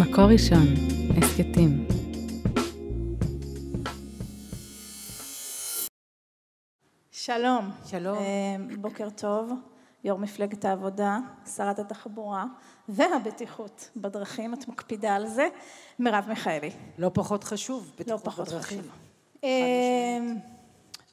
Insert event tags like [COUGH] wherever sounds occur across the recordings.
מקור ראשון, הסכתים. שלום. שלום. אה, בוקר טוב, יו"ר מפלגת העבודה, שרת התחבורה והבטיחות בדרכים, את מקפידה על זה, מרב מיכאלי. לא פחות חשוב, לא בטיחות פחות בדרכים. חשוב. אה,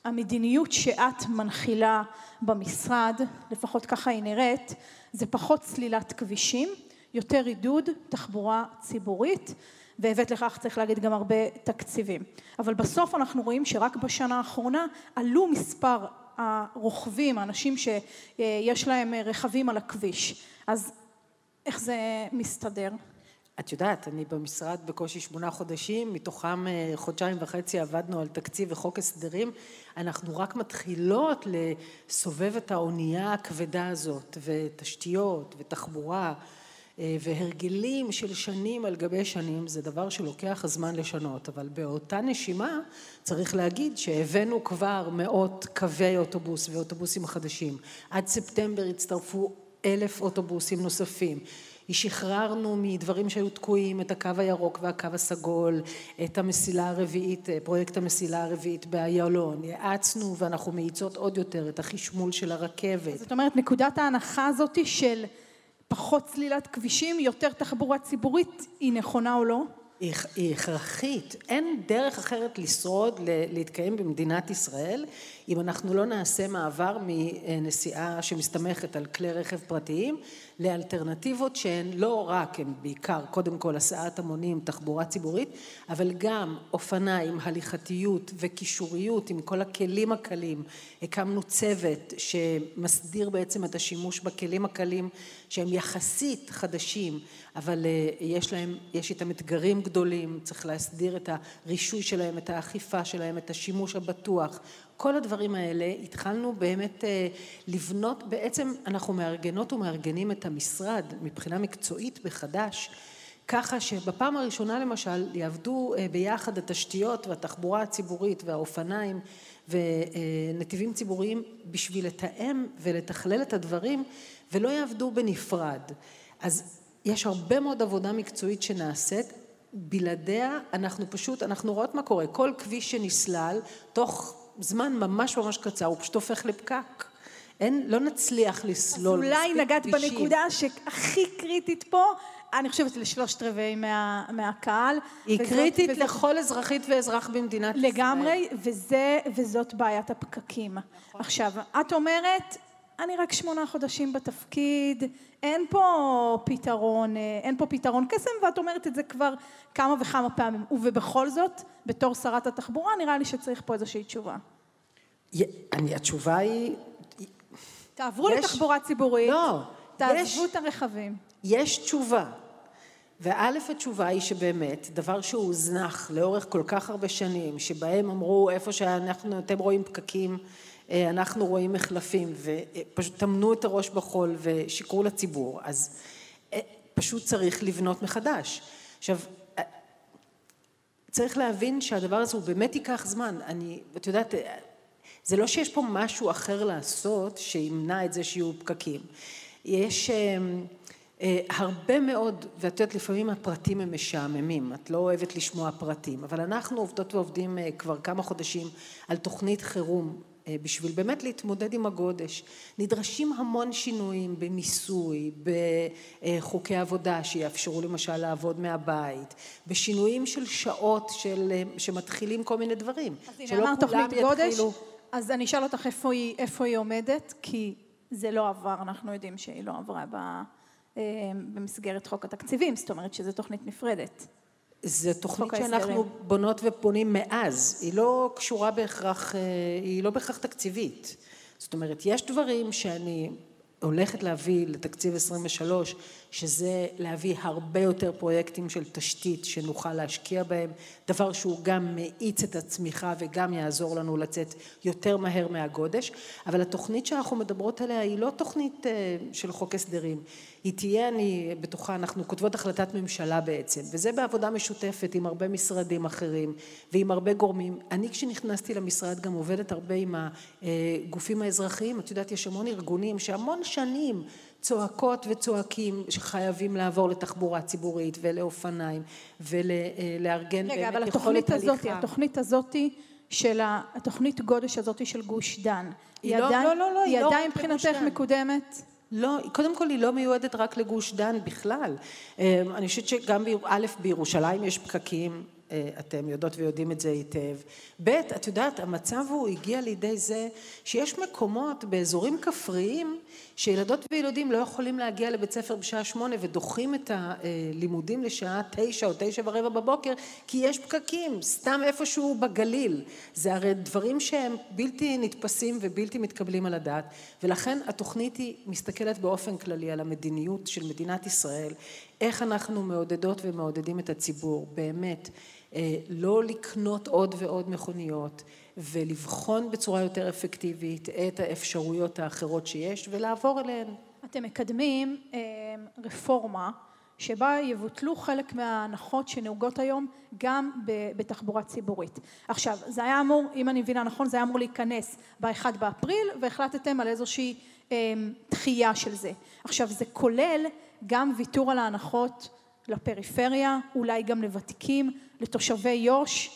המדיניות שאת מנחילה במשרד, לפחות ככה היא נראית, זה פחות סלילת כבישים, יותר עידוד תחבורה ציבורית, והבאת לכך, צריך להגיד, גם הרבה תקציבים. אבל בסוף אנחנו רואים שרק בשנה האחרונה עלו מספר הרוכבים, האנשים שיש להם רכבים על הכביש. אז איך זה מסתדר? את יודעת, אני במשרד בקושי שמונה חודשים, מתוכם אה, חודשיים וחצי עבדנו על תקציב וחוק הסדרים. אנחנו רק מתחילות לסובב את האונייה הכבדה הזאת, ותשתיות, ותחבורה, והרגלים של שנים על גבי שנים, זה דבר שלוקח זמן לשנות. אבל באותה נשימה צריך להגיד שהבאנו כבר מאות קווי אוטובוס ואוטובוסים חדשים. עד ספטמבר הצטרפו אלף אוטובוסים נוספים. שחררנו מדברים שהיו תקועים את הקו הירוק והקו הסגול, את המסילה הרביעית, פרויקט המסילה הרביעית באיילון, האצנו ואנחנו מאיצות עוד יותר את החשמול של הרכבת. זאת אומרת, נקודת ההנחה הזאת של פחות סלילת כבישים, יותר תחבורה ציבורית, היא נכונה או לא? היא הכרחית, אין דרך אחרת לשרוד, להתקיים במדינת ישראל אם אנחנו לא נעשה מעבר מנסיעה שמסתמכת על כלי רכב פרטיים לאלטרנטיבות שהן לא רק, הן בעיקר קודם כל הסעת המונים, תחבורה ציבורית, אבל גם אופניים, הליכתיות וקישוריות עם כל הכלים הקלים. הקמנו צוות שמסדיר בעצם את השימוש בכלים הקלים שהם יחסית חדשים, אבל יש להם, יש איתם אתגרים גדולים, צריך להסדיר את הרישוי שלהם, את האכיפה שלהם, את השימוש הבטוח. כל הדברים האלה התחלנו באמת לבנות, בעצם אנחנו מארגנות ומארגנים את המשרד מבחינה מקצועית מחדש, ככה שבפעם הראשונה למשל יעבדו ביחד התשתיות והתחבורה הציבורית והאופניים ונתיבים ציבוריים בשביל לתאם ולתכלל את הדברים ולא יעבדו בנפרד. אז יש הרבה מאוד עבודה מקצועית שנעשית, בלעדיה אנחנו פשוט, אנחנו רואות מה קורה, כל כביש שנסלל תוך זמן ממש ממש קצר הוא פשוט הופך לפקק. אין, לא נצליח לסלול מספיק כבישים. אז אולי נגעת בנקודה שהכי קריטית פה, אני חושבת לשלושת רבעי מה, מהקהל. היא וזאת, קריטית וזאת, לכל אזרחית ואזרח במדינת לגמרי, ישראל. לגמרי, וזה, וזאת בעיית הפקקים. נכון. עכשיו, את אומרת, אני רק שמונה חודשים בתפקיד, אין פה פתרון, אין פה פתרון קסם, ואת אומרת את זה כבר כמה וכמה פעמים. ובכל זאת, בתור שרת התחבורה, נראה לי שצריך פה איזושהי תשובה. אני, התשובה היא... תעברו יש... לתחבורה ציבורית, לא, תעזבו יש... את הרכבים. יש תשובה. וא' התשובה היא שבאמת, דבר שהוזנח לאורך כל כך הרבה שנים, שבהם אמרו איפה שאנחנו, אתם רואים פקקים, אנחנו רואים מחלפים, ופשוט טמנו את הראש בחול ושיקרו לציבור, אז פשוט צריך לבנות מחדש. עכשיו, צריך להבין שהדבר הזה הוא באמת ייקח זמן. אני, את יודעת, זה לא שיש פה משהו אחר לעשות שימנע את זה שיהיו פקקים. יש הרבה מאוד, ואת יודעת, לפעמים הפרטים הם משעממים, את לא אוהבת לשמוע פרטים, אבל אנחנו עובדות ועובדים כבר כמה חודשים על תוכנית חירום בשביל באמת להתמודד עם הגודש. נדרשים המון שינויים במיסוי, בחוקי עבודה שיאפשרו למשל לעבוד מהבית, בשינויים של שעות של, שמתחילים כל מיני דברים. אז הנה אמרת תוכנית גודש, אז אני אשאל אותך איפה היא, איפה היא עומדת, כי זה לא עבר, אנחנו יודעים שהיא לא עברה ב, במסגרת חוק התקציבים, זאת אומרת שזו תוכנית נפרדת. זו תוכנית שאנחנו בונות ובונים מאז, היא לא קשורה בהכרח, היא לא בהכרח תקציבית. זאת אומרת, יש דברים שאני הולכת להביא לתקציב 23, שזה להביא הרבה יותר פרויקטים של תשתית שנוכל להשקיע בהם, דבר שהוא גם מאיץ את הצמיחה וגם יעזור לנו לצאת יותר מהר מהגודש, אבל התוכנית שאנחנו מדברות עליה היא לא תוכנית של חוק הסדרים, היא תהיה, אני בטוחה, אנחנו כותבות החלטת ממשלה בעצם, וזה בעבודה משותפת עם הרבה משרדים אחרים ועם הרבה גורמים. אני כשנכנסתי למשרד גם עובדת הרבה עם הגופים האזרחיים, את יודעת, יש המון ארגונים שהמון שנים צועקות וצועקים שחייבים לעבור לתחבורה ציבורית ולאופניים ולארגן באמת יכולת הליכה. רגע, אבל התוכנית הזאת, התוכנית הזאת של התוכנית גודש הזאת של גוש דן, היא, לא, עדיין, לא, לא, לא, היא, לא עדיין מבחינתך מקודמת? לא, קודם כל היא לא מיועדת רק לגוש דן בכלל. אה, אני חושבת שגם, א', בירושלים יש פקקים אה, אתם יודעות ויודעים את זה היטב. ב', את יודעת, המצב הוא הגיע לידי זה שיש מקומות באזורים כפריים שילדות וילדים לא יכולים להגיע לבית ספר בשעה שמונה ודוחים את הלימודים לשעה תשע או תשע ורבע בבוקר כי יש פקקים, סתם איפשהו בגליל. זה הרי דברים שהם בלתי נתפסים ובלתי מתקבלים על הדעת ולכן התוכנית היא מסתכלת באופן כללי על המדיניות של מדינת ישראל, איך אנחנו מעודדות ומעודדים את הציבור, באמת. אה, לא לקנות עוד ועוד מכוניות ולבחון בצורה יותר אפקטיבית את האפשרויות האחרות שיש ולעבור אליהן. אתם מקדמים אה, רפורמה שבה יבוטלו חלק מההנחות שנהוגות היום גם בתחבורה ציבורית. עכשיו, זה היה אמור, אם אני מבינה נכון, זה היה אמור להיכנס ב-1 באפריל והחלטתם על איזושהי אה, דחייה של זה. עכשיו, זה כולל גם ויתור על ההנחות לפריפריה, אולי גם לוותיקים, לתושבי יו"ש?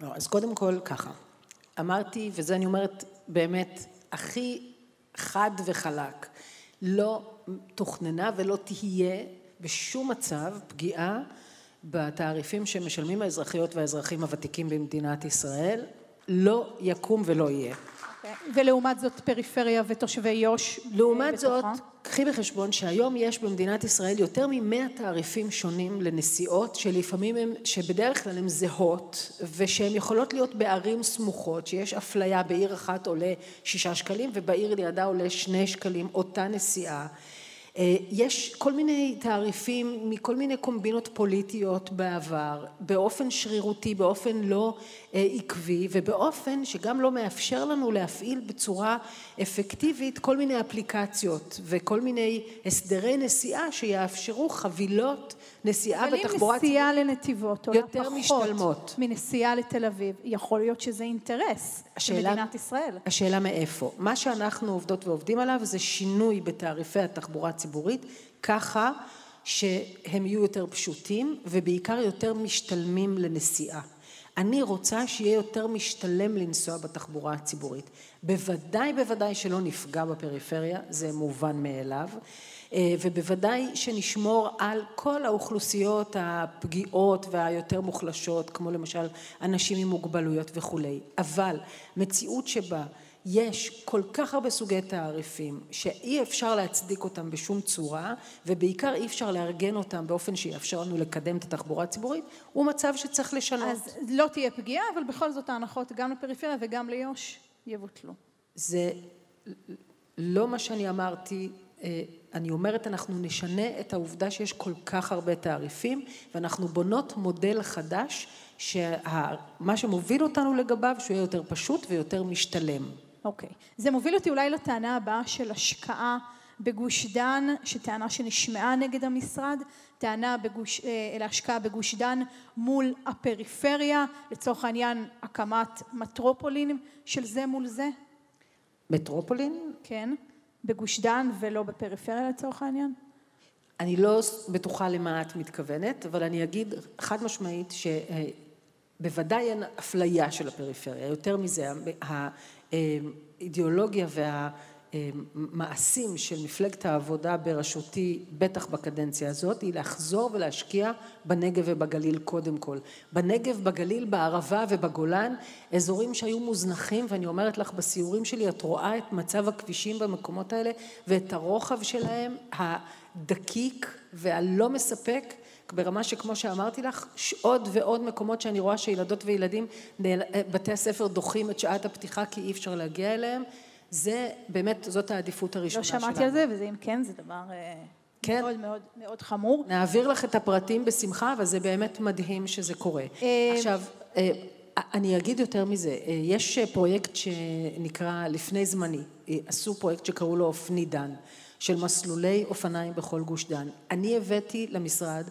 לא, אז קודם כל ככה, אמרתי, וזה אני אומרת באמת הכי חד וחלק, לא תוכננה ולא תהיה בשום מצב פגיעה בתעריפים שמשלמים האזרחיות והאזרחים הוותיקים במדינת ישראל, לא יקום ולא יהיה. ולעומת זאת פריפריה ותושבי יו"ש אה, לעומת זאת, קחי בחשבון שהיום יש במדינת ישראל יותר ממאה תעריפים שונים לנסיעות שלפעמים הם, שבדרך כלל הן זהות ושהן יכולות להיות בערים סמוכות שיש אפליה בעיר אחת עולה שישה שקלים ובעיר לידה עולה שני שקלים אותה נסיעה יש כל מיני תעריפים מכל מיני קומבינות פוליטיות בעבר, באופן שרירותי, באופן לא אה, עקבי ובאופן שגם לא מאפשר לנו להפעיל בצורה אפקטיבית כל מיני אפליקציות וכל מיני הסדרי נסיעה שיאפשרו חבילות נסיעה בתחבורה ציבורית נסיעה לנתיבות עולה יותר משתלמות מנסיעה לתל אביב, יכול להיות שזה אינטרס של מדינת ישראל. השאלה מאיפה. מה שאנחנו עובדות ועובדים עליו זה שינוי בתעריפי התחבורה הציבורית ככה שהם יהיו יותר פשוטים ובעיקר יותר משתלמים לנסיעה. אני רוצה שיהיה יותר משתלם לנסוע בתחבורה הציבורית. בוודאי בוודאי שלא נפגע בפריפריה, זה מובן מאליו. אה, ובוודאי שנשמור על כל האוכלוסיות הפגיעות והיותר מוחלשות כמו למשל אנשים עם מוגבלויות וכולי אבל מציאות שבה יש כל כך הרבה סוגי תעריפים שאי אפשר להצדיק אותם בשום צורה ובעיקר אי אפשר לארגן אותם באופן שיאפשר לנו לקדם את התחבורה הציבורית הוא מצב שצריך לשנות. אז לא תהיה פגיעה אבל בכל זאת ההנחות גם לפריפריה וגם ליו"ש יבוטלו. זה לא מה שאני אמרתי אני אומרת אנחנו נשנה את העובדה שיש כל כך הרבה תעריפים ואנחנו בונות מודל חדש שמה שמוביל אותנו לגביו שהוא יהיה יותר פשוט ויותר משתלם. אוקיי. Okay. זה מוביל אותי אולי לטענה הבאה של השקעה בגוש דן, שטענה שנשמעה נגד המשרד, טענה בגוש, אה, להשקעה בגוש דן מול הפריפריה, לצורך העניין הקמת מטרופולין של זה מול זה. מטרופולין? כן. בגוש דן ולא בפריפריה לצורך העניין? אני לא בטוחה למה את מתכוונת, אבל אני אגיד חד משמעית שבוודאי אין אפליה של הפריפריה, יותר מזה, האידיאולוגיה וה... מעשים של מפלגת העבודה בראשותי, בטח בקדנציה הזאת, היא לחזור ולהשקיע בנגב ובגליל קודם כל. בנגב, בגליל, בערבה ובגולן, אזורים שהיו מוזנחים, ואני אומרת לך, בסיורים שלי את רואה את מצב הכבישים במקומות האלה ואת הרוחב שלהם, הדקיק והלא מספק, ברמה שכמו שאמרתי לך, עוד ועוד מקומות שאני רואה שילדות וילדים, בתי הספר דוחים את שעת הפתיחה כי אי אפשר להגיע אליהם. זה באמת, זאת העדיפות הראשונה שלנו. לא שמעתי על זה, ואם כן, זה דבר אה, כן. מאוד מאוד מאוד חמור. נעביר לך את הפרטים בשמחה, אבל זה באמת מדהים שזה קורה. אה, עכשיו, אה, אני אגיד יותר מזה, יש פרויקט שנקרא לפני זמני, עשו פרויקט שקראו לו אופני דן, של מסלולי אופניים בכל גוש דן. אני הבאתי למשרד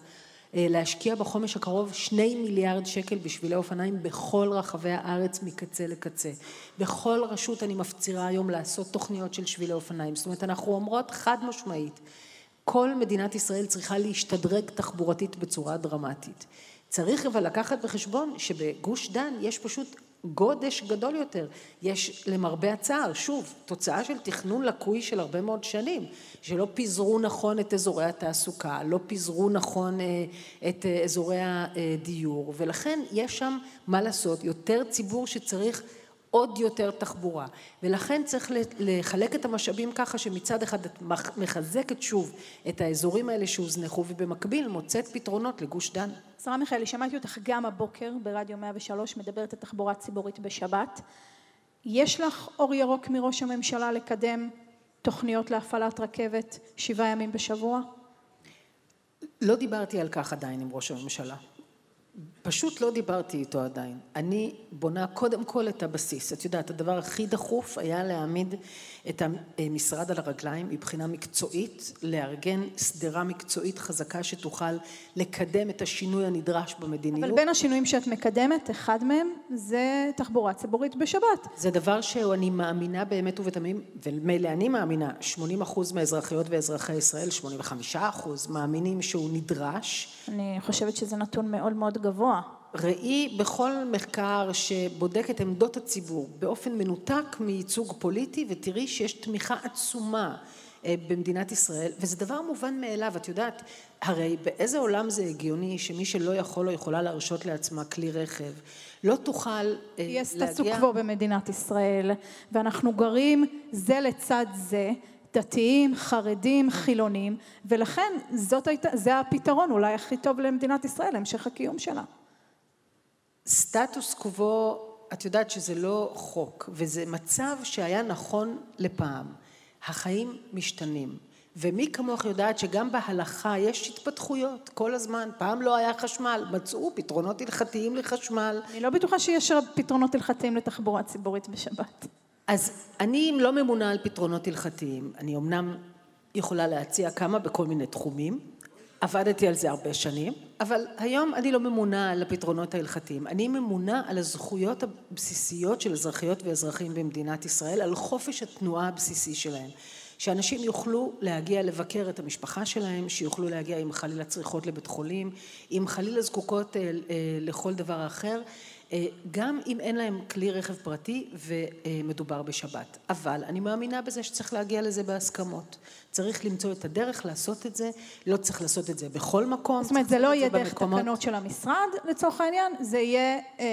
להשקיע בחומש הקרוב שני מיליארד שקל בשבילי אופניים בכל רחבי הארץ מקצה לקצה. בכל רשות אני מפצירה היום לעשות תוכניות של שבילי אופניים. זאת אומרת, אנחנו אומרות חד משמעית, כל מדינת ישראל צריכה להשתדרג תחבורתית בצורה דרמטית. צריך אבל לקחת בחשבון שבגוש דן יש פשוט גודש גדול יותר. יש למרבה הצער, שוב, תוצאה של תכנון לקוי של הרבה מאוד שנים, שלא פיזרו נכון את אזורי התעסוקה, לא פיזרו נכון אה, את אה, אזורי הדיור, ולכן יש שם מה לעשות, יותר ציבור שצריך עוד יותר תחבורה, ולכן צריך לחלק את המשאבים ככה שמצד אחד את מחזקת שוב את האזורים האלה שהוזנחו ובמקביל מוצאת פתרונות לגוש דן. שרה מיכאלי, שמעתי אותך גם הבוקר ברדיו 103 מדברת על תחבורה ציבורית בשבת. יש לך אור ירוק מראש הממשלה לקדם תוכניות להפעלת רכבת שבעה ימים בשבוע? לא דיברתי על כך עדיין עם ראש הממשלה. פשוט לא דיברתי איתו עדיין. אני בונה קודם כל את הבסיס. את יודעת, הדבר הכי דחוף היה להעמיד את המשרד על הרגליים מבחינה מקצועית, לארגן שדרה מקצועית חזקה שתוכל לקדם את השינוי הנדרש במדיניות. אבל בין השינויים שאת מקדמת, אחד מהם זה תחבורה ציבורית בשבת. זה דבר שאני מאמינה באמת ובתמים, ומילא אני מאמינה, 80 אחוז מהאזרחיות ואזרחי ישראל, 85 אחוז, מאמינים שהוא נדרש. אני חושבת שזה נתון מאוד מאוד גבוה. ראי בכל מחקר שבודק את עמדות הציבור באופן מנותק מייצוג פוליטי ותראי שיש תמיכה עצומה אה, במדינת ישראל וזה דבר מובן מאליו את יודעת הרי באיזה עולם זה הגיוני שמי שלא יכול או יכולה להרשות לעצמה כלי רכב לא תוכל אה, להגיע... יש סטטו קוו במדינת ישראל ואנחנו גרים זה לצד זה דתיים, חרדים, חילונים ולכן זאת הייתה, זה הפתרון אולי הכי טוב למדינת ישראל להמשך הקיום שלה סטטוס קוו, את יודעת שזה לא חוק, וזה מצב שהיה נכון לפעם. החיים משתנים. ומי כמוך יודעת שגם בהלכה יש התפתחויות כל הזמן. פעם לא היה חשמל, מצאו פתרונות הלכתיים לחשמל. אני לא בטוחה שיש פתרונות הלכתיים לתחבורה ציבורית בשבת. אז אני לא ממונה על פתרונות הלכתיים. אני אמנם יכולה להציע כמה בכל מיני תחומים, עבדתי על זה הרבה שנים, אבל היום אני לא ממונה על הפתרונות ההלכתיים, אני ממונה על הזכויות הבסיסיות של אזרחיות ואזרחים במדינת ישראל, על חופש התנועה הבסיסי שלהם, שאנשים יוכלו להגיע לבקר את המשפחה שלהם, שיוכלו להגיע אם חלילה צריכות לבית חולים, אם חלילה זקוקות אה, אה, לכל דבר אחר, גם אם אין להם כלי רכב פרטי ומדובר בשבת. אבל אני מאמינה בזה שצריך להגיע לזה בהסכמות. צריך למצוא את הדרך לעשות את זה, לא צריך לעשות את זה בכל מקום. זאת אומרת, זה לא יהיה דרך במקומות... תקנות של המשרד לצורך העניין, זה יהיה, אה,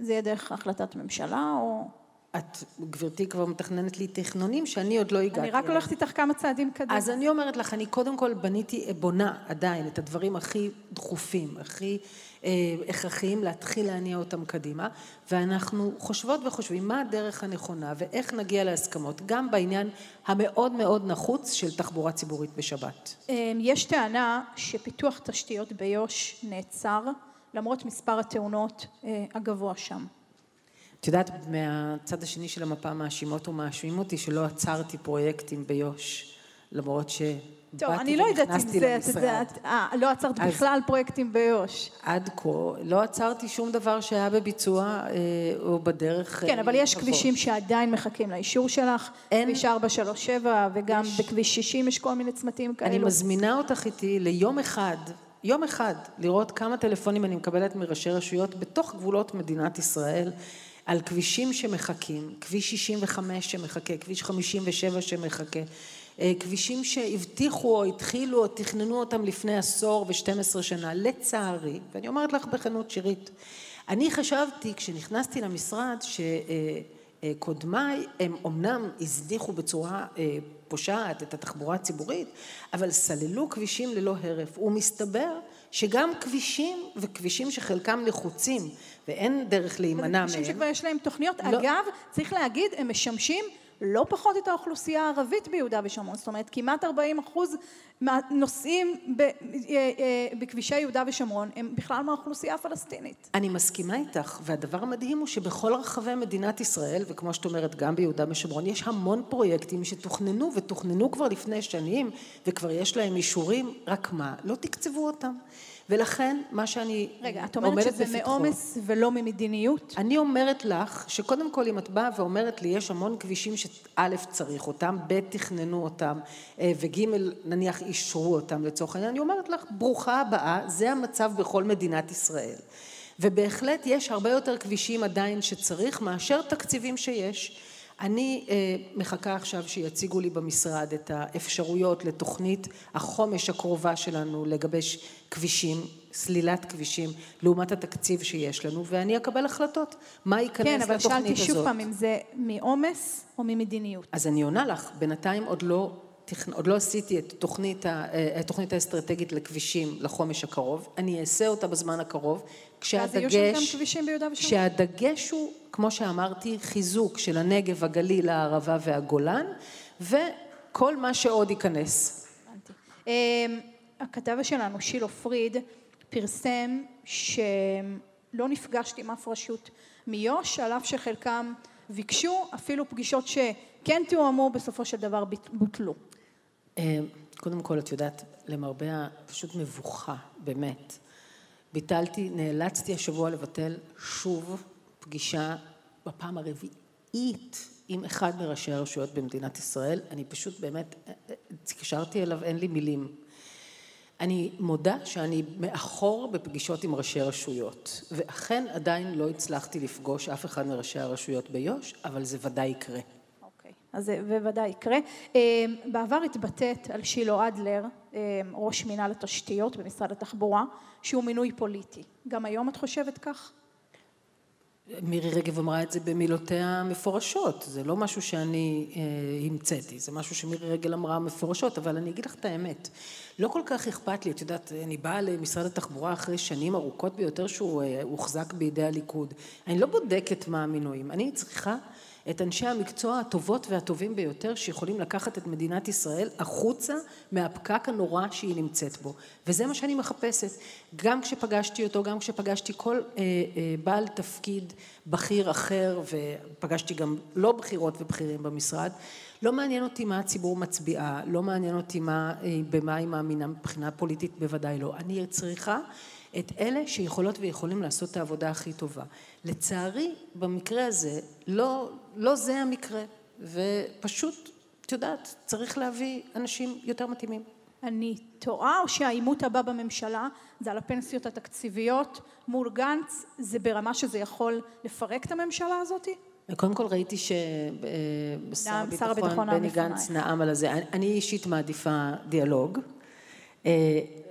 זה יהיה דרך החלטת ממשלה או... את, גברתי, כבר מתכננת לי תכנונים שאני עוד לא הגעתי. אני רק הולכת איתך כמה צעדים קדימה. אז אני אומרת לך, אני קודם כל בניתי, בונה עדיין את הדברים הכי דחופים, הכי אה, הכרחיים להתחיל להניע אותם קדימה, ואנחנו חושבות וחושבים מה הדרך הנכונה ואיך נגיע להסכמות, גם בעניין המאוד מאוד נחוץ של תחבורה ציבורית בשבת. אה, יש טענה שפיתוח תשתיות ביו"ש נעצר, למרות מספר התאונות אה, הגבוה שם. את יודעת, מהצד השני של המפה מאשימות ומאשימים אותי שלא עצרתי פרויקטים ביו"ש, למרות ש... טוב, אני לא יודעת אם זה, את יודעת, אה, לא עצרת בכלל פרויקטים ביו"ש. עד כה, לא עצרתי שום דבר שהיה בביצוע אה, או בדרך... כן, אבל יש כבישים שעדיין מחכים לאישור שלך, כביש 437 וגם בכביש 60 יש כל מיני צמתים כאלו. אני מזמינה אותך איתי ליום אחד, יום אחד, לראות כמה טלפונים אני מקבלת מראשי רשויות בתוך גבולות מדינת ישראל. על כבישים שמחכים, כביש 65 שמחכה, כביש 57 שמחכה, אה, כבישים שהבטיחו או התחילו או תכננו אותם לפני עשור ו-12 שנה, לצערי, ואני אומרת לך בכנות שירית, אני חשבתי כשנכנסתי למשרד שקודמיי הם אמנם הזניחו בצורה אה, פושעת את התחבורה הציבורית, אבל סללו כבישים ללא הרף, ומסתבר שגם כבישים וכבישים שחלקם נחוצים ואין דרך להימנע מהם. כבישים שכבר יש להם תוכניות, לא... אגב, צריך להגיד, הם משמשים לא פחות את האוכלוסייה הערבית ביהודה ושומרון, זאת אומרת כמעט 40 אחוז מהנוסעים אה, אה, בכבישי יהודה ושומרון הם בכלל מהאוכלוסייה הפלסטינית. אני מסכימה איתך, והדבר המדהים הוא שבכל רחבי מדינת ישראל, וכמו שאת אומרת גם ביהודה ושומרון, יש המון פרויקטים שתוכננו ותוכננו כבר לפני שנים וכבר יש להם אישורים, רק מה? לא תקצבו אותם. ולכן מה שאני רגע, את אומרת שזה מעומס ולא ממדיניות? אני אומרת לך שקודם כל אם את באה ואומרת לי יש המון כבישים שא' צריך אותם, ב' תכננו אותם אה, וג' נניח אישרו אותם לצורך העניין, אני אומרת לך ברוכה הבאה, זה המצב בכל מדינת ישראל. ובהחלט יש הרבה יותר כבישים עדיין שצריך מאשר תקציבים שיש. אני אה, מחכה עכשיו שיציגו לי במשרד את האפשרויות לתוכנית החומש הקרובה שלנו לגבש כבישים, סלילת כבישים, לעומת התקציב שיש לנו, ואני אקבל החלטות מה ייכנס לתוכנית הזאת. כן, אבל שאלתי שוב פעם אם זה מעומס או ממדיניות. אז אני עונה לך, בינתיים עוד לא עוד לא עשיתי את תוכנית, אה, התוכנית האסטרטגית לכבישים לחומש הקרוב, אני אעשה אותה בזמן הקרוב, כשהדגש, כשהדגש הוא, כמו שאמרתי, חיזוק של הנגב, הגליל, הערבה והגולן, וכל מה שעוד ייכנס. אמ, הכתב שלנו, שילה פריד, פרסם שלא נפגשתי עם אף רשות מיו"ש, על אף שחלקם ביקשו, אפילו פגישות שכן תואמו, בסופו של דבר בוטלו. אה, קודם כל, את יודעת, למרבה הפשוט מבוכה, באמת. ביטלתי, נאלצתי השבוע לבטל שוב פגישה בפעם הרביעית עם אחד מראשי הרשויות במדינת ישראל. אני פשוט באמת, אה, אה, התקשרתי אליו, אין לי מילים. אני מודה שאני מאחור בפגישות עם ראשי רשויות, ואכן עדיין לא הצלחתי לפגוש אף אחד מראשי הרשויות ביו"ש, אבל זה ודאי יקרה. אז זה בוודאי יקרה. אה, בעבר התבטאת על שילה אדלר, אה, ראש מינהל התשתיות במשרד התחבורה, שהוא מינוי פוליטי. גם היום את חושבת כך? מירי רגב אמרה את זה במילותיה המפורשות, זה לא משהו שאני אה, המצאתי, זה משהו שמירי רגב אמרה מפורשות, אבל אני אגיד לך את האמת, לא כל כך אכפת לי, את יודעת, אני באה למשרד התחבורה אחרי שנים ארוכות ביותר שהוא אה, הוחזק בידי הליכוד, אני לא בודקת מה המינויים, אני צריכה את אנשי המקצוע הטובות והטובים ביותר שיכולים לקחת את מדינת ישראל החוצה מהפקק הנורא שהיא נמצאת בו. וזה מה שאני מחפשת. גם כשפגשתי אותו גם כשפגשתי כל אה, אה, בעל תפקיד בכיר אחר ופגשתי גם לא בכירות ובכירים במשרד לא מעניין אותי מה הציבור מצביעה לא מעניין אותי מה, אה, במה היא מאמינה מבחינה פוליטית בוודאי לא. אני צריכה את אלה שיכולות ויכולים לעשות את העבודה הכי טובה. לצערי, במקרה הזה, לא, לא זה המקרה, ופשוט, את יודעת, צריך להביא אנשים יותר מתאימים. אני טועה, או שהעימות הבא בממשלה זה על הפנסיות התקציביות מול גנץ, זה ברמה שזה יכול לפרק את הממשלה הזאת? קודם כל ראיתי ששר הביטחון בני גנץ נאם על זה. אני אישית מעדיפה דיאלוג.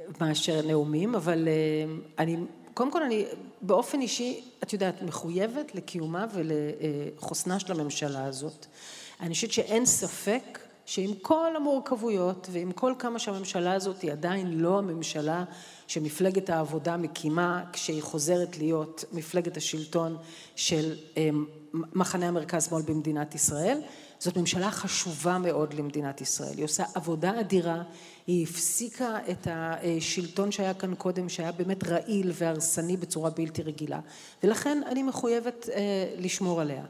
אה, מאשר נאומים, אבל אה, אני, קודם כל אני באופן אישי, את יודעת, מחויבת לקיומה ולחוסנה של הממשלה הזאת. אני חושבת שאין ספק שעם כל המורכבויות ועם כל כמה שהממשלה הזאת היא עדיין לא הממשלה שמפלגת העבודה מקימה כשהיא חוזרת להיות מפלגת השלטון של אה, מחנה המרכז-שמאל במדינת ישראל, זאת ממשלה חשובה מאוד למדינת ישראל, היא עושה עבודה אדירה, היא הפסיקה את השלטון שהיה כאן קודם שהיה באמת רעיל והרסני בצורה בלתי רגילה. ולכן אני מחויבת אה, לשמור עליה.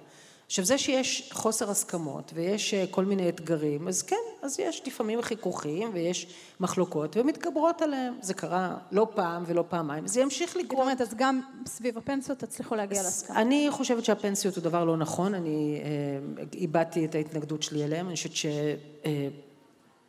עכשיו זה שיש חוסר הסכמות ויש אה, כל מיני אתגרים אז כן אז יש לפעמים חיכוכים ויש מחלוקות ומתגברות עליהם זה קרה לא פעם ולא פעמיים זה ימשיך לקרות. זאת אומרת אז גם סביב הפנסיות תצליחו להגיע להסכמה. אני חושבת שהפנסיות הוא דבר לא נכון אני אה, איבדתי את ההתנגדות שלי אליהם אני חושבת ש...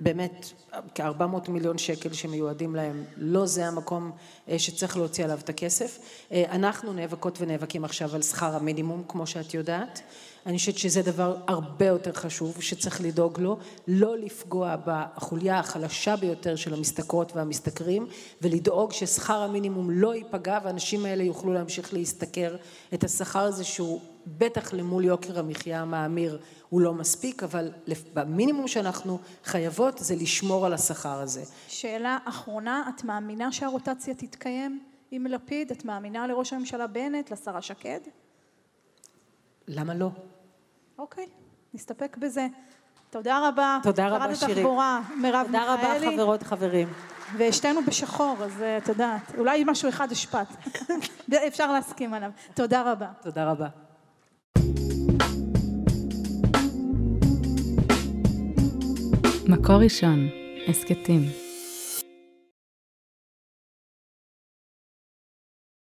באמת כ-400 מיליון שקל שמיועדים להם, לא זה המקום אה, שצריך להוציא עליו את הכסף. אה, אנחנו נאבקות ונאבקים עכשיו על שכר המינימום, כמו שאת יודעת. אני חושבת שזה דבר הרבה יותר חשוב שצריך לדאוג לו, לא לפגוע בחוליה החלשה ביותר של המשתכרות והמשתכרים ולדאוג ששכר המינימום לא ייפגע והאנשים האלה יוכלו להמשיך להשתכר את השכר הזה שהוא בטח למול יוקר המחיה המאמיר הוא לא מספיק, אבל במינימום שאנחנו חייבות זה לשמור על השכר הזה. שאלה אחרונה, את מאמינה שהרוטציה תתקיים עם לפיד? את מאמינה לראש הממשלה בנט, לשרה שקד? למה לא? אוקיי, נסתפק בזה. תודה רבה. תודה רבה, שירי. שרת התחבורה, מרב מיכאלי. תודה רבה, חברות, חברים. ושתינו בשחור, אז אה, את יודעת, אולי משהו אחד השפעת. [LAUGHS] אפשר להסכים עליו. תודה רבה. תודה רבה. מקור ראשון, הסכתים.